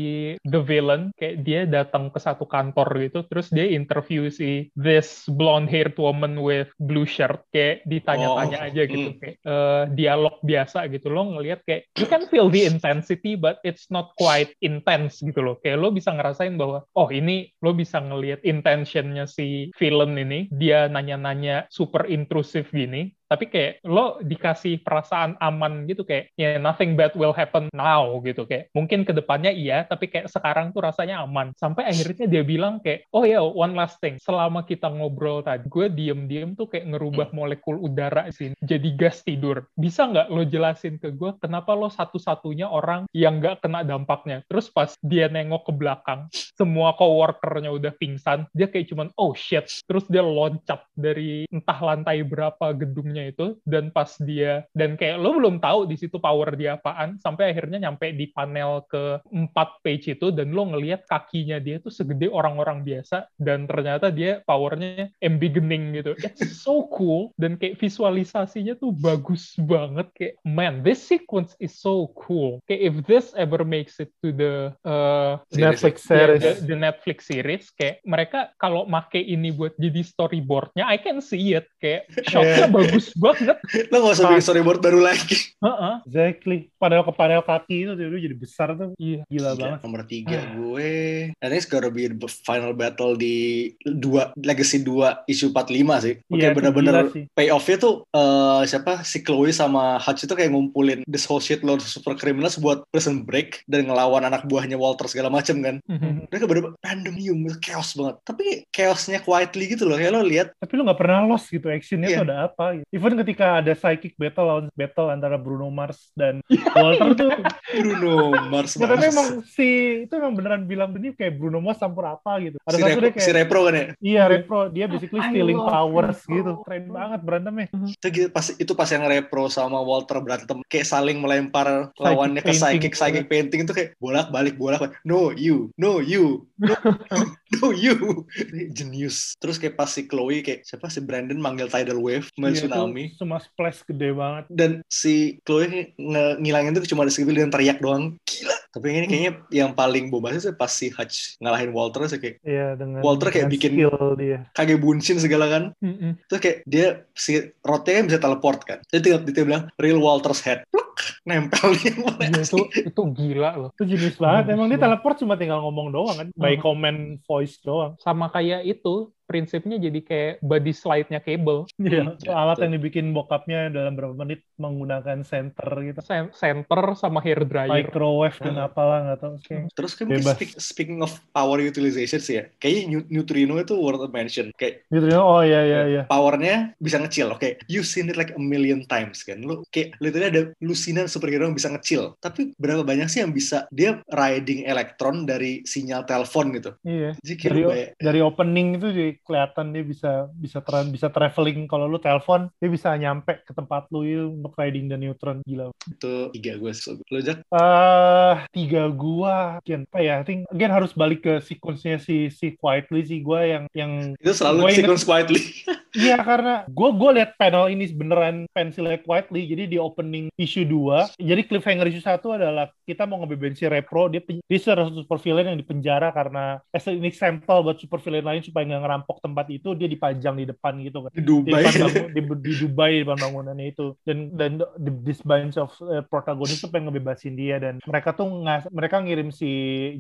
S2: the villain kayak dia datang ke satu kantor gitu terus dia interview si this blonde haired woman with blue shirt kayak ditanya-tanya
S1: Oh,
S2: aja gitu
S1: hmm.
S2: kayak eh, dialog biasa gitu. Lo ngelihat kayak you can feel the intensity but it's not quite intense gitu loh. Kayak lo bisa ngerasain bahwa oh ini lo bisa ngelihat intentionnya si villain ini dia nanya-nanya super intrusif gini tapi kayak lo dikasih perasaan aman gitu kayak ya nothing bad will happen now gitu. Kayak mungkin ke depannya iya tapi kayak sekarang tuh rasanya aman. Sampai akhirnya dia bilang kayak oh ya one last thing. Selama kita ngobrol tadi gue diem-diem tuh kayak ngerubah molekul udara sih jadi gas tidur. Bisa nggak lo jelasin ke gue kenapa lo satu-satunya orang yang nggak kena dampaknya? Terus pas dia nengok ke belakang semua coworkernya udah pingsan dia kayak cuman oh shit. Terus dia loncat dari entah lantai berapa gedungnya itu dan pas dia dan kayak lo belum tahu di situ power dia apaan sampai akhirnya nyampe di panel ke 4 page itu dan lo ngelihat kakinya dia tuh segede orang-orang biasa dan ternyata dia powernya embiggening gitu. It's so cool. Dan kayak visualisasinya tuh bagus banget. Kayak man this sequence is so cool. Kayak if this ever makes it to the uh,
S3: Netflix series.
S2: the, the Netflix series kayak mereka kalau make ini buat jadi storyboardnya I can see it. Kayak shotnya bagus banget
S1: Lo gak usah
S3: Ah.
S1: bikin storyboard baru lagi.
S2: Heeh.
S3: exactly panel ke panel kaki itu dulu jadi besar tuh
S2: iya
S3: gila
S1: Tiga.
S3: banget
S1: Nomor tiga gue. I think it's gonna be the final battle di dua Legacy 2 issue 45 sih. Oke
S3: Iya, itu
S1: bener-bener
S3: gila sih.
S1: payoff-nya tuh eh, siapa si Chloe sama Hutch itu kayak ngumpulin this whole shit load super criminals buat prison break dan ngelawan anak buahnya Walter segala macem kan.
S2: Mhm.
S1: Mereka bener pandemonium chaos banget. Tapi chaosnya quietly gitu loh. Kayak lo lihat
S3: tapi lu nggak pernah lost gitu actionnya
S1: Iya.
S3: tuh ada apa gitu. Even ketika ada psychic battle lawan battle antara Bruno Mars dan Walter tuh
S1: Bruno Mars.
S3: ya, tapi
S1: Mars.
S3: emang si itu emang beneran bilang ini kayak Bruno Mars campur apa gitu ada
S1: si,
S3: satu
S1: repro,
S3: dia kayak
S1: si repro kan ya.
S3: iya repro dia basically stealing powers
S2: Repro.
S3: gitu keren banget berantemnya
S1: Itu gitu, pas itu pas yang repro sama Walter berantem kayak saling melempar lawannya ke
S3: painting.
S1: psychic psychic painting itu kayak bolak balik bolak balik. No you, no you, no, no you. Genius. Terus kayak pas si Chloe kayak siapa si Brandon manggil tidal wave, main
S3: Iya,
S1: tsunami.
S3: tuh cuma splash gede banget
S1: Dan si Chloe nge- ngilangin itu cuma ada skill dan teriak doang. Gila. Tapi yang ini kayaknya yang paling boba sih pas si Hutch ngalahin Walter sih kayak
S3: Iya dengan
S1: Walter kayak bikin-
S3: dia
S1: kage buncin segala kan.
S2: Mhm.
S1: Terus kayak dia si rotnya kan bisa teleport kan. Jadi tinggal dia bilang real Walter's head. Pluk, nempel di yang mana
S2: Iya, itu itu gila loh.
S3: Itu jenis banget. Emang dia teleport cuma tinggal ngomong doang kan? By command voice doang.
S2: Sama kayak itu prinsipnya jadi kayak body slide-nya cable.
S3: Iya,
S1: Hmm,
S3: alat yang dibikin bokapnya dalam berapa menit menggunakan center gitu.
S2: Sen- center sama hair dryer.
S3: Microwave dan
S1: Hmm.
S3: apalah nggak tahu kayak
S1: Terus kan speak- speaking of power utilization sih ya. Kayaknya neu- neutrino itu worth a mention. Kayak
S3: ya oh iya iya iya.
S1: powernya bisa ngecil. Oke, you've seen it like a million times kan. Lu kayak literally ada lusinan superhero yang bisa ngecil. Tapi berapa banyak sih yang bisa dia riding elektron dari sinyal telepon gitu.
S3: iya
S1: Jadi kayak
S3: dari
S1: bayang-
S3: dari opening itu jadi kelihatan dia bisa bisa tra- bisa traveling kalau lu telepon dia bisa nyampe ke tempat lu itu untuk riding the neutron gila
S1: itu tiga gue. So, lu Jack?
S3: eh tiga gua again apa ya I think again harus balik ke sequence-nya si si Quietly sih gua yang yang
S1: Itu selalu sequence quietly.
S3: Iya karena gue gue lihat panel ini beneran pensilnya quietly jadi di opening issue 2 jadi cliffhanger issue 1 adalah kita mau ngebebasin si Repro dia dia salah satu super villain yang dipenjara karena as an example buat super villain lain supaya nggak ngerampok tempat itu dia dipajang di depan gitu kan.
S1: Di
S3: di,
S1: Dubai.
S3: depan bangun- di, di Dubai di depan bangunannya itu. Dan dan the- this bunch of uh, protagonis tuh pengen ngebebasin dia dan mereka tuh ngas, mereka ngirim si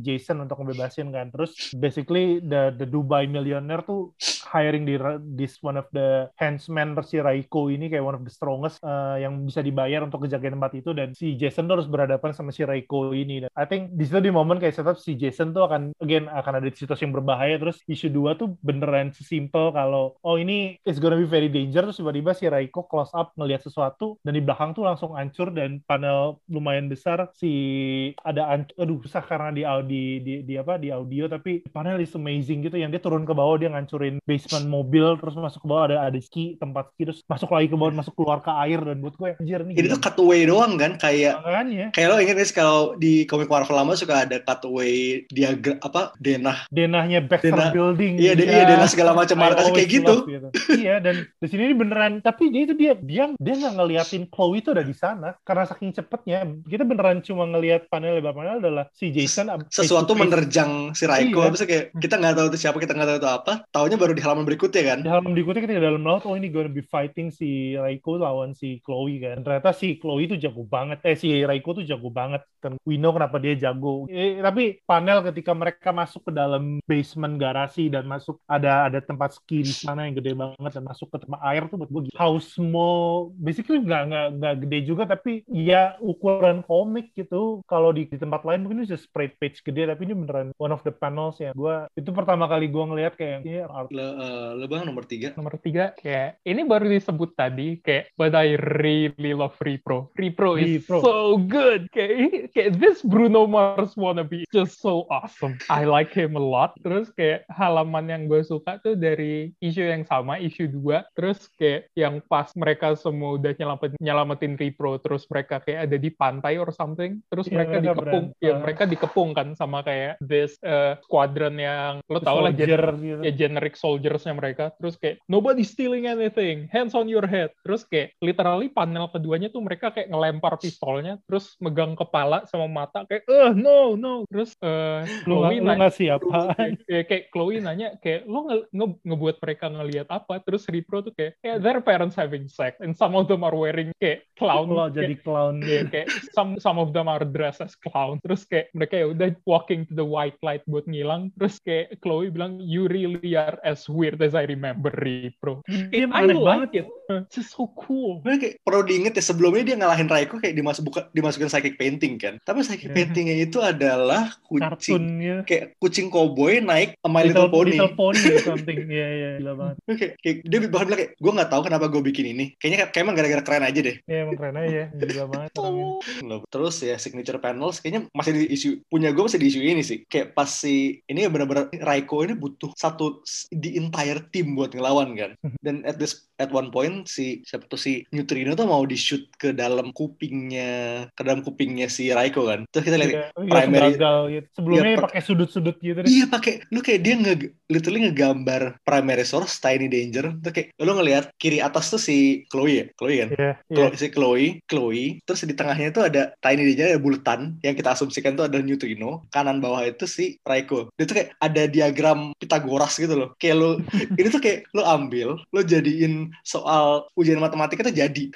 S3: Jason untuk ngebebasin kan. Terus basically the the Dubai millionaire tuh hiring di this one of the henchman si Raiko ini kayak one of the strongest uh, yang bisa dibayar untuk kejagain tempat itu. Dan si Jason tuh harus berhadapan sama si Raiko ini. Dan I think di situ di momen kayak setup si Jason tuh akan again akan ada situasi yang berbahaya. Terus isu dua tuh beneran sesimpel kalau oh ini it's gonna be very dangerous. Terus tiba-tiba si Raiko close up ngelihat sesuatu dan di belakang tuh langsung hancur. Dan panel lumayan besar si ada aduh susah karena di di di, di apa di audio. Tapi panel is amazing gitu. Yang dia turun ke bawah dia ngancurin basement mobil terus masuk ke bawah ada ada ski tempat ski terus masuk lagi ke bawah masuk keluar ke air dan buat gue anjir nih
S1: itu tuh cutaway doang kan kayak
S3: Makanya.
S1: kayak lo inget guys kalau di komik Marvel lama suka ada cutaway diagram apa denah?
S3: Denahnya Baxter
S1: Denah-
S3: Building
S1: iya de- iya. denah segala macam markas kayak gitu.
S3: love iya dan di sini ini beneran tapi dia itu dia dia dia nggak ngeliatin Chloe itu ada di sana karena saking cepetnya kita beneran cuma ngelihat panel lebar panel adalah si Jason
S1: sesuatu menerjang si Raiko
S3: Iya.
S1: Kayak kita nggak tahu itu siapa kita nggak tahu itu apa taunya baru di halaman berikutnya kan?
S3: Di halaman berikutnya di dalam laut oh ini gonna be fighting si Raiko lawan si Chloe kan. Ternyata si Chloe itu jago banget. Eh si Raiko tuh jago banget. Dan we know kenapa dia jago. Eh, tapi panel ketika mereka masuk ke dalam basement garasi dan masuk ada ada tempat ski di sana yang gede banget dan masuk ke tempat air tuh buat gue gila. how small basically nggak nggak nggak gede juga tapi ya ukuran komik gitu. Kalau di, di tempat lain mungkin itu just spread page gede tapi ini beneran one of the panels yang gue itu pertama kali gue ngelihat kayak ini art.
S1: Le, eh, lo bang nomor tiga.
S2: Nomor tiga, kayak ini baru disebut tadi, kayak but I really love Repro. Repro is
S3: Repro.
S2: so good. Kayak, kayak this Bruno Mars wannabe is just so awesome. I like him a lot. Terus kayak halaman yang gue suka tuh dari isu yang sama, isu dua. Terus kayak yang pas mereka semua udah nyelamatin, nyelamatin Repro, terus mereka kayak ada di pantai or something. Terus
S3: Iya,
S2: mereka
S3: mereka
S2: dikepung, ya mereka dikepung kan sama kayak this uh, squadron yang lo tau lah
S3: soldier gitu.
S2: ya generic soldiersnya mereka terus kayak nobody stealing anything. Hands on your head. Terus kayak literally panel keduanya tuh mereka kayak ngelempar pistolnya terus megang kepala sama mata kayak eh no no. Terus
S3: nggak
S2: Chloe
S3: lu
S2: nanya
S3: nggak siapa
S2: kayak, kayak Chloe nanya kayak lo nge- nge- ngebuat mereka ngelihat apa? Terus Repro tuh kayak yeah, their parents having sex and some of them are wearing kayak clown
S3: lo
S2: kayak-
S3: jadi clown.
S2: Iya, kayak some some of them are dressed as clown. Terus kayak mereka ya udah walking to the white light buat ngilang. Terus kayak Chloe bilang you really are as weird as I remember, Repro.
S3: dia
S2: I
S3: aneh banget
S2: it. It's just so cool.
S1: Sebenarnya kayak perlu diinget ya sebelumnya dia ngalahin Raiko kayak dimasuk buka, dimasukin psychic painting kan. Tapi psychic
S3: Iya.
S1: paintingnya itu adalah kucing
S3: kartunnya
S1: kayak kucing cowboy naik a My Little, Pony.
S3: Little Pony or something iya iya gila banget
S1: Gue kayak, kayak- dia bahkan bilang kayak gue nggak tahu kenapa gue bikin ini. Kayaknya kayak emang gara-gara keren aja deh.
S3: ya emang keren aja gila banget
S1: Terus ya signature panels kayaknya masih di isu punya gue masih di isu ini sih. Kayak pas si ini benar-benar Raiko ini butuh satu di entire team buat ngelawan kan. Dan at this at one point si siapa tuh si Neutrino tuh mau di shoot ke dalam kupingnya ke dalam kupingnya si Raiko kan. Terus kita lihat
S3: Iya, iya,
S1: primary-
S3: gagal gitu. Sebelumnya
S1: Iya, per-
S3: pakai sudut-sudut gitu deh.
S1: Iya pakai lu kayak dia nge literally ngegambar primary source tiny danger tuh kayak lu ngelihat kiri atas tuh si Chloe ya Chloe kan
S3: Iya, iya.
S1: Chloe, si Chloe Chloe terus di tengahnya tuh ada tiny danger ada bulatan yang kita asumsikan tuh ada neutrino kanan bawah itu si Raiko dia tuh kayak ada diagram Pitagoras gitu loh kayak lu ini tuh kayak lu ambil lu jadiin soal ujian matematika tuh jadi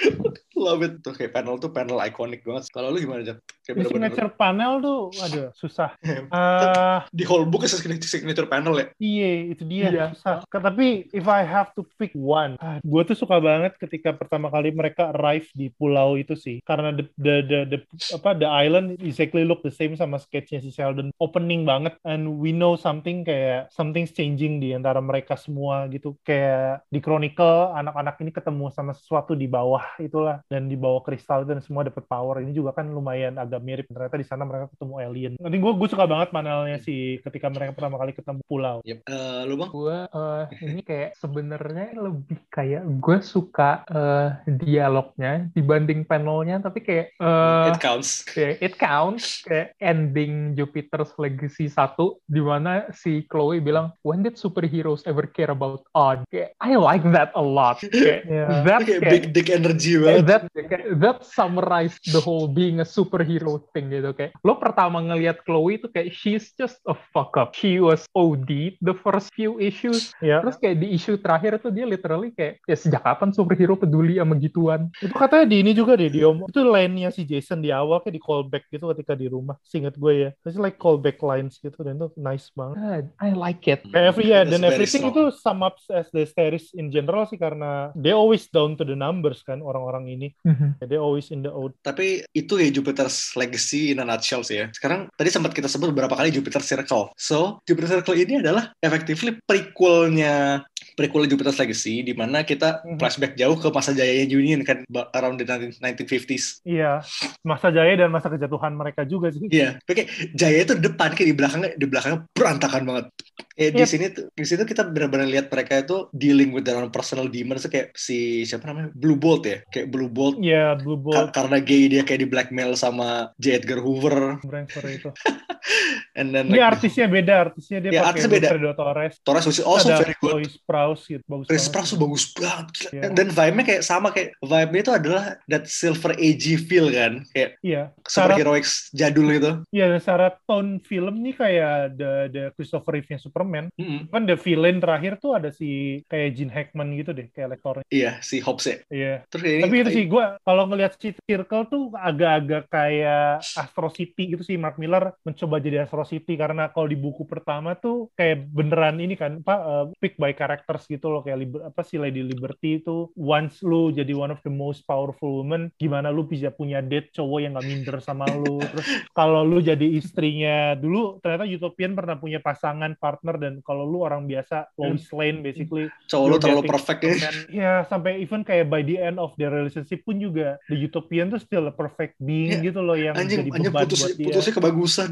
S1: love it tuh kayak panel tuh panel ikonik banget kalau lu gimana Jack? Kayak
S3: signature panel tuh, aduh, susah. Eh,
S1: di whole book is signature panel ya
S3: iya, itu dia.
S2: Iya.
S3: Susah. Tapi, if I have to pick one, ah, gue tuh suka banget ketika pertama kali mereka arrive di pulau itu sih. Karena the, the, the, the- apa, the island exactly look the same sama sketchnya si Sheldon. Opening banget. And we know something kayak, something's changing di antara mereka semua gitu. Kayak di Chronicle, anak-anak ini ketemu sama sesuatu di bawah itulah. Dan di bawah kristal itu dan semua dapat power. Ini juga kan lumayan agak mirip. Ternyata di sana mereka ketemu alien. Nanti gue gue suka banget panelnya sih ketika mereka pertama kali ketemu pulau.
S1: Yep. Eh, lu bang
S2: gue eh, ini kayak sebenarnya lebih kayak gue suka eh, dialognya dibanding panelnya tapi kayak eh,
S1: it counts
S2: kayak it counts kayak ending Jupiter's Legacy 1 di mana si Chloe bilang when did superheroes ever care about odd kayak I like that a lot kayak
S3: Yeah.
S2: that
S1: Itu kayak
S2: kayak,
S1: big dick energy banget
S2: that Ya, kayak that summarize the whole being a superhero thing gitu kayak lo pertama ngelihat Chloe itu kayak she's just a fuck up she was OD the first few issues
S3: Ya.
S2: terus kayak di issue terakhir tuh dia literally kayak ya sejak kapan superhero peduli sama gituan
S3: Itu katanya di ini juga deh, di om itu line-nya si Jason di awal kayak di callback gitu ketika di rumah. Seinget gue ya. It's like callback lines gitu dan itu nice banget.
S2: God, I like it
S3: Kayak every yeah, dan
S1: very
S3: everything
S1: strong.
S3: itu sum up as the series in general sih karena they always down to the numbers kan orang-orang ini.
S2: Mhm.
S3: They always in the old.
S1: Tapi itu ya Jupiter's Legacy in a nutshell sih ya. Sekarang tadi sempat kita sebut beberapa kali Jupiter Circle. So, Jupiter Circle ini adalah effectively prequelnya prequel Jupiter's Legacy di mana kita
S3: Mhm.
S1: flashback jauh ke masa jayanya Union kan around the 19- 1950s.
S3: Iya, masa jaya dan masa kejatuhan mereka juga sih.
S1: Iya, kayak Jaya itu di depan kayak di belakangnya di belakangnya berantakan banget. Di
S3: Yep.
S1: sini tuh di situ kita benar-benar lihat mereka itu dealing with their own personal demons kayak si siapa namanya Blue Bolt ya, kayak Blue Bolt
S3: Iya, Blue
S1: ka-
S3: Bolt,
S1: karena gay dia kayak di blackmail sama J. Edgar Hoover
S3: Brandster itu.
S1: and then
S3: Ini
S1: like,
S3: artisnya beda, artisnya dia
S1: Ya,
S3: pakai
S1: artisnya beda.
S3: Torres.
S1: Torres was also
S3: ada
S1: very good.
S3: Sprouse gitu, bagus
S1: Chris tuh bagus banget gila.
S3: Iya.
S1: Dan vibe-nya kayak sama kayak vibe-nya itu adalah that silver age feel kan, kayak
S3: Iya, secara
S1: superheroics jadul gitu.
S3: Iya, dan secara tone film nih kayak the the Christopher Reeve-nya Superman.
S1: Mm-mm.
S3: Kan the villain terakhir tuh ada si kayak Gene Hackman gitu deh, kayak lektornya.
S1: Iya, si Hobbs ya.
S3: Iya.
S1: Terus kayak
S3: Tapi
S1: ini,
S3: itu sih gue kalau ngelihat si Circle tuh agak-agak kayak Astro City gitu sih Mark Miller mencoba jadi Astro City karena kalau di buku pertama tuh kayak beneran ini kan apa uh, pick by characters gitu loh kayak liber, apa si Lady Liberty itu once lu jadi one of the most powerful women gimana lu bisa punya date cowok yang gak minder sama lu terus kalau lu jadi istrinya dulu ternyata Utopian pernah punya pasangan partner dan kalau lu orang biasa Lois Lane basically
S1: cowok lu terlalu perfect ya.
S3: ya sampai even kayak by the end of their relationship pun juga the utopian tuh still a perfect being
S1: Ya,
S3: gitu loh yang
S1: Anjing,
S3: jadi
S1: anjing
S3: beban
S1: putus,
S3: buat dia.
S1: putusnya kebagusan.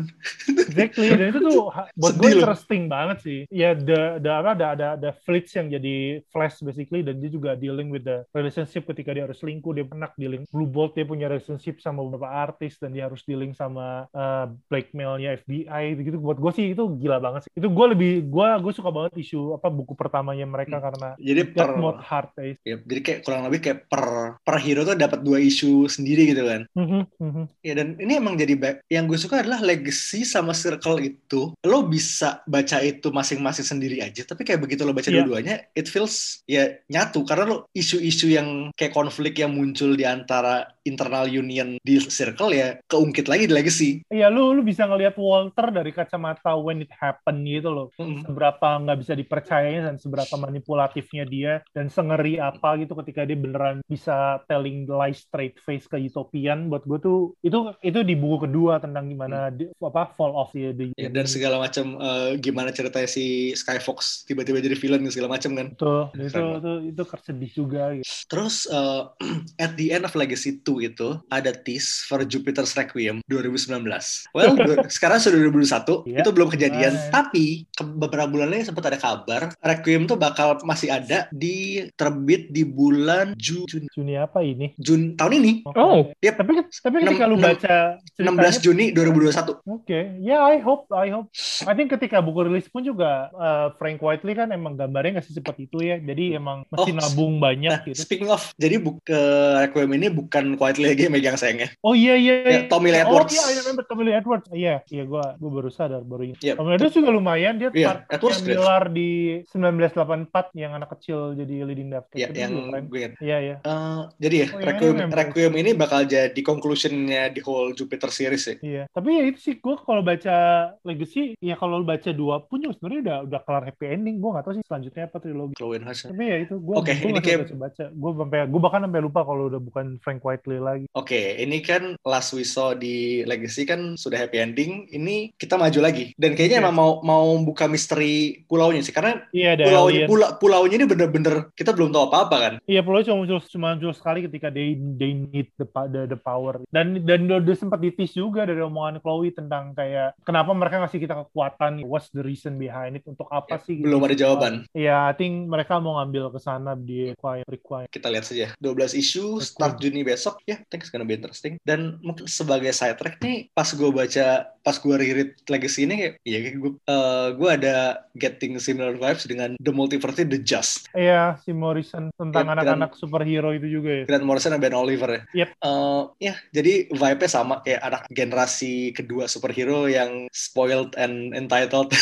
S3: Exactly dan itu tuh buat gue
S1: loh.
S3: interesting banget sih. Ya the the apa ada ada ada Flitz yang jadi Flash basically dan dia juga dealing with the relationship ketika dia harus selingkuh dia pernah dealing Blue Bolt dia punya relationship sama beberapa artis dan dia harus dealing sama uh, blackmailnya FBI gitu buat gue sih itu gila banget sih. Itu gue lebih gue gue suka banget isu apa buku pertamanya mereka
S1: Hmm.
S3: karena
S1: Jadi per
S3: hard eh.
S1: ya, jadi kayak kurang lebih kayak per per hero tuh dapat dua isu sendiri gitu kan.
S3: Mhm, mhm.
S1: Ya dan ini emang jadi yang gue suka adalah legacy sama circle itu lo bisa baca itu masing-masing sendiri aja tapi kayak begitu lo baca
S3: Iya.
S1: dua-duanya it feels ya nyatu. Karena lo isu-isu yang kayak konflik yang muncul di antara internal union di circle ya keungkit lagi di legacy.
S3: Iya, lu lu bisa ngelihat Walter dari kacamata when it happen gitu loh.
S1: Mm.
S3: Seberapa nggak bisa dipercayanya dan seberapa manipulatifnya dia dan sengeri apa gitu ketika dia beneran bisa telling lies straight face ke Utopian. Buat gue tuh itu itu di buku kedua tentang gimana di- apa fall off ya di
S1: Ya, dan segala macam eh, gimana ceritanya si Skyfox tiba-tiba jadi villain segala macam kan.
S3: itu itu itu itu sedih juga gitu.
S1: Terus eh, at the end of Legacy 2 itu ada tease for Jupiter's Requiem 2019. Well, sekarang sudah 2021,
S3: Iya.
S1: itu belum kejadian.
S3: Nice.
S1: Tapi ke beberapa bulan lagi sempat ada kabar Requiem tuh bakal masih ada di terbit di bulan Ju- Jun,
S3: Juni apa ini?
S1: Jun tahun ini.
S2: Oh.
S1: Yep.
S3: Tapi tapi ketika lu baca
S1: 16 Juni 2021.
S3: Oke, ya I hope, I hope. I think ketika buku rilis pun juga uh, Frank Whiteley kan emang gambarnya nggak secepat itu ya, jadi emang mesti
S1: Oh,
S3: nabung banyak
S1: Nah,
S3: gitu.
S1: speaking of, jadi bu- ke Requiem ini bukan Quietly lagi yang megang sayangnya.
S3: Oh iya iya.
S1: Ya,
S3: iya.
S1: Tommy Lee Edwards.
S3: Oh iya, I remember Tommy Lee Edwards. Iya, iya gua gua baru sadar baru ini.
S1: Yep.
S3: Tommy Lee Edwards juga lumayan dia
S1: Iya,
S3: partnernya
S1: Edwards.
S3: Miller di 1984 yang anak kecil jadi leading Daft.
S1: Ya,
S3: Itu
S1: yang
S3: keren.
S1: gue ingat.
S3: Iya iya.
S1: Eh, jadi ya,
S3: Oh, iya,
S1: Requiem,
S3: memang-
S1: Requiem ini bakal jadi conclusionnya di whole Jupiter series ya.
S3: Iya, tapi ya itu sih gue kalau baca Legacy, ya kalau lu baca dua pun juga sebenarnya udah udah kelar happy ending. Gue nggak tahu sih selanjutnya apa trilogi.
S1: Chloe.
S3: Tapi ya itu gue
S1: Oke,
S3: gue baca baca. Gue sampai gue bahkan sampai lupa kalau udah bukan Frank Whiteley lagi.
S1: Oke, ini kan last we saw di Legacy kan sudah happy ending. Ini kita maju lagi. Dan kayaknya
S3: Yes.
S1: emang mau mau buka misteri pulaunya sih. Karena
S3: Iya ada
S1: pulaunya
S3: alien.
S1: pula, pulaunya ini bener-bener kita belum tahu apa-apa kan.
S3: Iya pulau cuma muncul cuma muncul sekali ketika they they need the the, the power. Dan dan udah, sempat ditis juga dari omongan Chloe tentang kayak kenapa mereka ngasih kita kekuatan, what's the reason behind it, untuk apa
S1: Ya,
S3: sih? gitu.
S1: belum ada jawaban.
S3: Iya, I think mereka mau ngambil ke sana di require require.
S1: Kita lihat saja. 12 isu start Juni besok. Yeah, I think it's gonna be interesting. Dan mungkin sebagai side track nih, pas gue baca, pas gue reread Legacy ini kayak, kayak gue, uh, gue ada getting similar vibes dengan The Multiverse The Just.
S3: Iya, si Morrison tentang anak-anak superhero itu juga ya.
S1: Grant Morrison dan Ben Oliver ya.
S3: Yep.
S1: Uh, ya, jadi vibe-nya sama kayak anak generasi kedua superhero yang spoiled and entitled.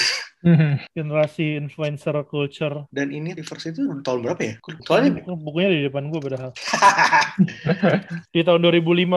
S3: Generasi influencer culture.
S1: Dan ini reverse itu tahun berapa ya? Soalnya
S3: Buku- Bukunya di depan gue padahal. Di tahun 2015,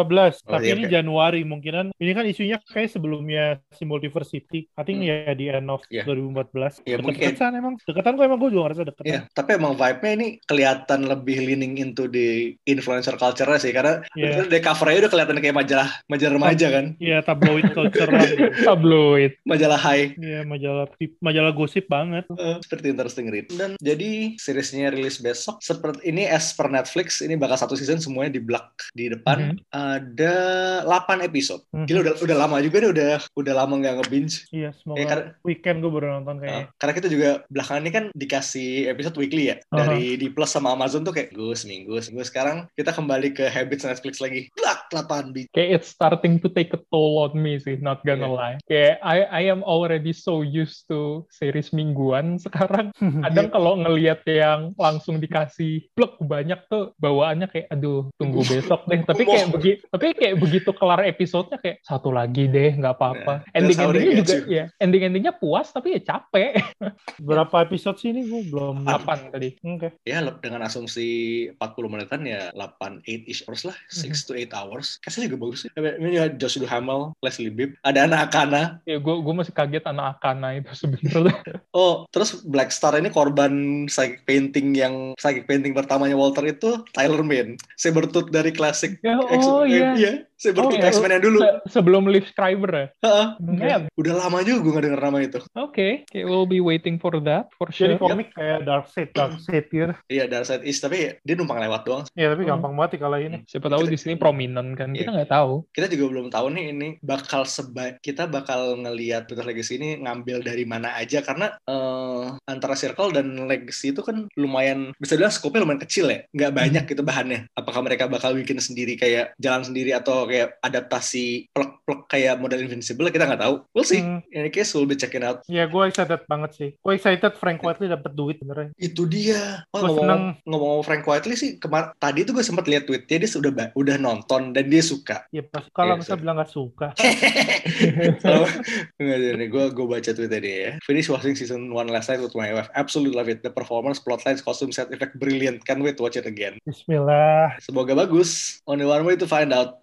S1: Oh,
S3: tapi
S1: iya,
S3: ini
S1: oke.
S3: Januari mungkinan. Ini kan isunya kayak sebelumnya si Multiversity. I think
S1: Hmm.
S3: ya di end of
S1: Iya.
S3: 2014.
S1: Iya, mungkin kayak-
S3: Deketan emang. Deketan kok emang gue juga ngerasa deketan.
S1: Iya, tapi emang vibe-nya ini kelihatan lebih leaning into the influencer culture sih karena
S3: Iya.
S1: dari cover-nya udah kelihatan kayak majalah majalah remaja kan,
S3: Iya, tabloid culture.
S2: Tabloid.
S1: majalah high.
S3: Iya, majalah majalah gosip banget.
S1: Eh, seperti interesting read. Dan jadi seriesnya rilis besok. Seperti ini as per Netflix ini bakal satu season semuanya di block di depan. Ada 8 episode.
S3: Mhm.
S1: Gila udah udah lama juga nih udah udah lama nggak nge-binge.
S3: Iya, semoga
S1: Ya, karena-
S3: weekend gue baru nonton kayaknya.
S1: Eh, karena kita juga belakangan ini kan dikasih episode weekly ya
S3: Aha.
S1: dari di Plus sama Amazon tuh kayak gue seminggu seminggu sekarang kita kembali ke habits Netflix lagi blak 8 biji
S2: Kayak it's starting to take a toll on me sih, not gonna
S1: Iya.
S2: lie. Kayak I I am already so used to series mingguan sekarang. Kadang kalau ngelihat yang langsung dikasih plek banyak tuh bawaannya kayak aduh tunggu besok deh. Tapi kayak begitu tapi kayak begitu kelar episodenya kayak satu lagi deh nggak apa-apa.
S1: Yeah,
S2: Ending-endingnya
S1: get
S2: juga
S1: you.
S2: ya ending-endingnya puas tapi ya capek.
S3: Berapa episode sih ini gue belum.
S2: Kapan tadi?
S3: Oke.
S1: ya lep- dengan asumsi 40 menitan ya 8 8 ish hours lah 6 to 8 hours kasih juga bagus sih ini ya Josh Duhamel Leslie Bibb ada anak Akana
S2: Ya gue gue masih kaget anak Akana itu
S1: oh terus Black Star ini korban psychic painting yang psychic painting pertamanya Walter itu Tyler Mane Sabertooth dari klasik
S2: Ya, oh
S1: eh,
S2: iya.
S1: iya Sabertooth
S2: Oh, iya.
S1: X-Men yang dulu
S2: Se- sebelum Liv Schreiber ya.
S1: Heeh.
S2: Man,
S1: udah lama juga gue gak denger nama itu
S2: Oke, okay. we'll be waiting for that for
S3: Jadi
S2: sure.
S3: komik kayak Darkseid, Darkseid gitu.
S1: iya Darkseid East tapi dia numpang lewat doang
S3: Ya tapi
S2: Hmm.
S3: gampang banget dikalahin.
S2: Siapa tahu di sini prominent kan? Kita nggak tahu.
S1: kita juga belum tahu nih ini bakal seba kita bakal ngelihat Twitter Legacy ini ngambil dari mana aja karena eh, antara Circle dan Legacy itu kan lumayan bisa bilang skopnya lumayan kecil ya nggak banyak gitu bahannya apakah mereka bakal bikin sendiri kayak jalan sendiri atau kayak adaptasi plek-plek kayak model Invincible kita nggak tahu we'll see
S3: Hmm.
S1: in any case we'll be checking out
S3: Ya gue excited banget sih. Gue excited Frank Whiteley dapat duit benernya.
S1: itu dia oh, ngomong
S3: seneng.
S1: ngomong Frank Whiteley sih kemar tadi tuh gue sempat lihat tweetnya dia sudah ba- udah nonton dan dia suka
S3: Ya pas kalau
S1: Iya, sorry.
S3: bilang gak suka.
S1: Kalau nggak jadi gue gue baca tweetnya dia ya. Finish watching season one last night with my wife. Absolutely love it. The performance, plot lines, costume set effect brilliant. Can't wait to watch it again.
S3: Bismillah.
S1: Semoga bagus. Only one way to find out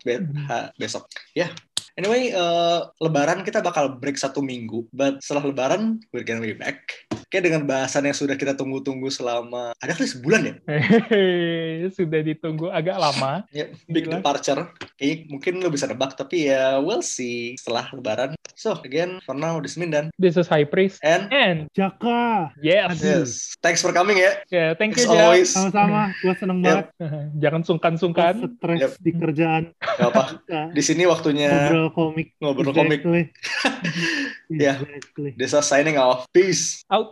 S1: besok. Ya. Anyway, eh, Lebaran kita bakal break satu minggu. But setelah Lebaran, we're gonna be back. Kayak dengan bahasan yang sudah kita tunggu-tunggu selama ada kali sebulan ya.
S2: Hehehe, Sudah ditunggu agak lama.
S1: Ya, big
S2: Gila.
S1: departure. Kayaknya mungkin lo bisa nebak, tapi ya we'll see setelah Lebaran. So again, for now, this is Mindan.
S2: This is High Priest.
S1: And
S2: And
S3: Jaka.
S2: yes,
S1: yes, thanks for coming ya.
S2: yeah, thank you Jack.
S1: always.
S3: Sama-sama. Gue seneng
S1: Yep.
S3: banget.
S2: Jangan sungkan-sungkan.
S3: stres
S1: Yep.
S3: di kerjaan.
S1: Gak apa. Di sini waktunya
S3: Ngobrol komik.
S1: ngobrol komik.
S3: Exactly.
S1: Ya.
S3: Exactly.
S1: Desa signing off. Peace.
S2: Out.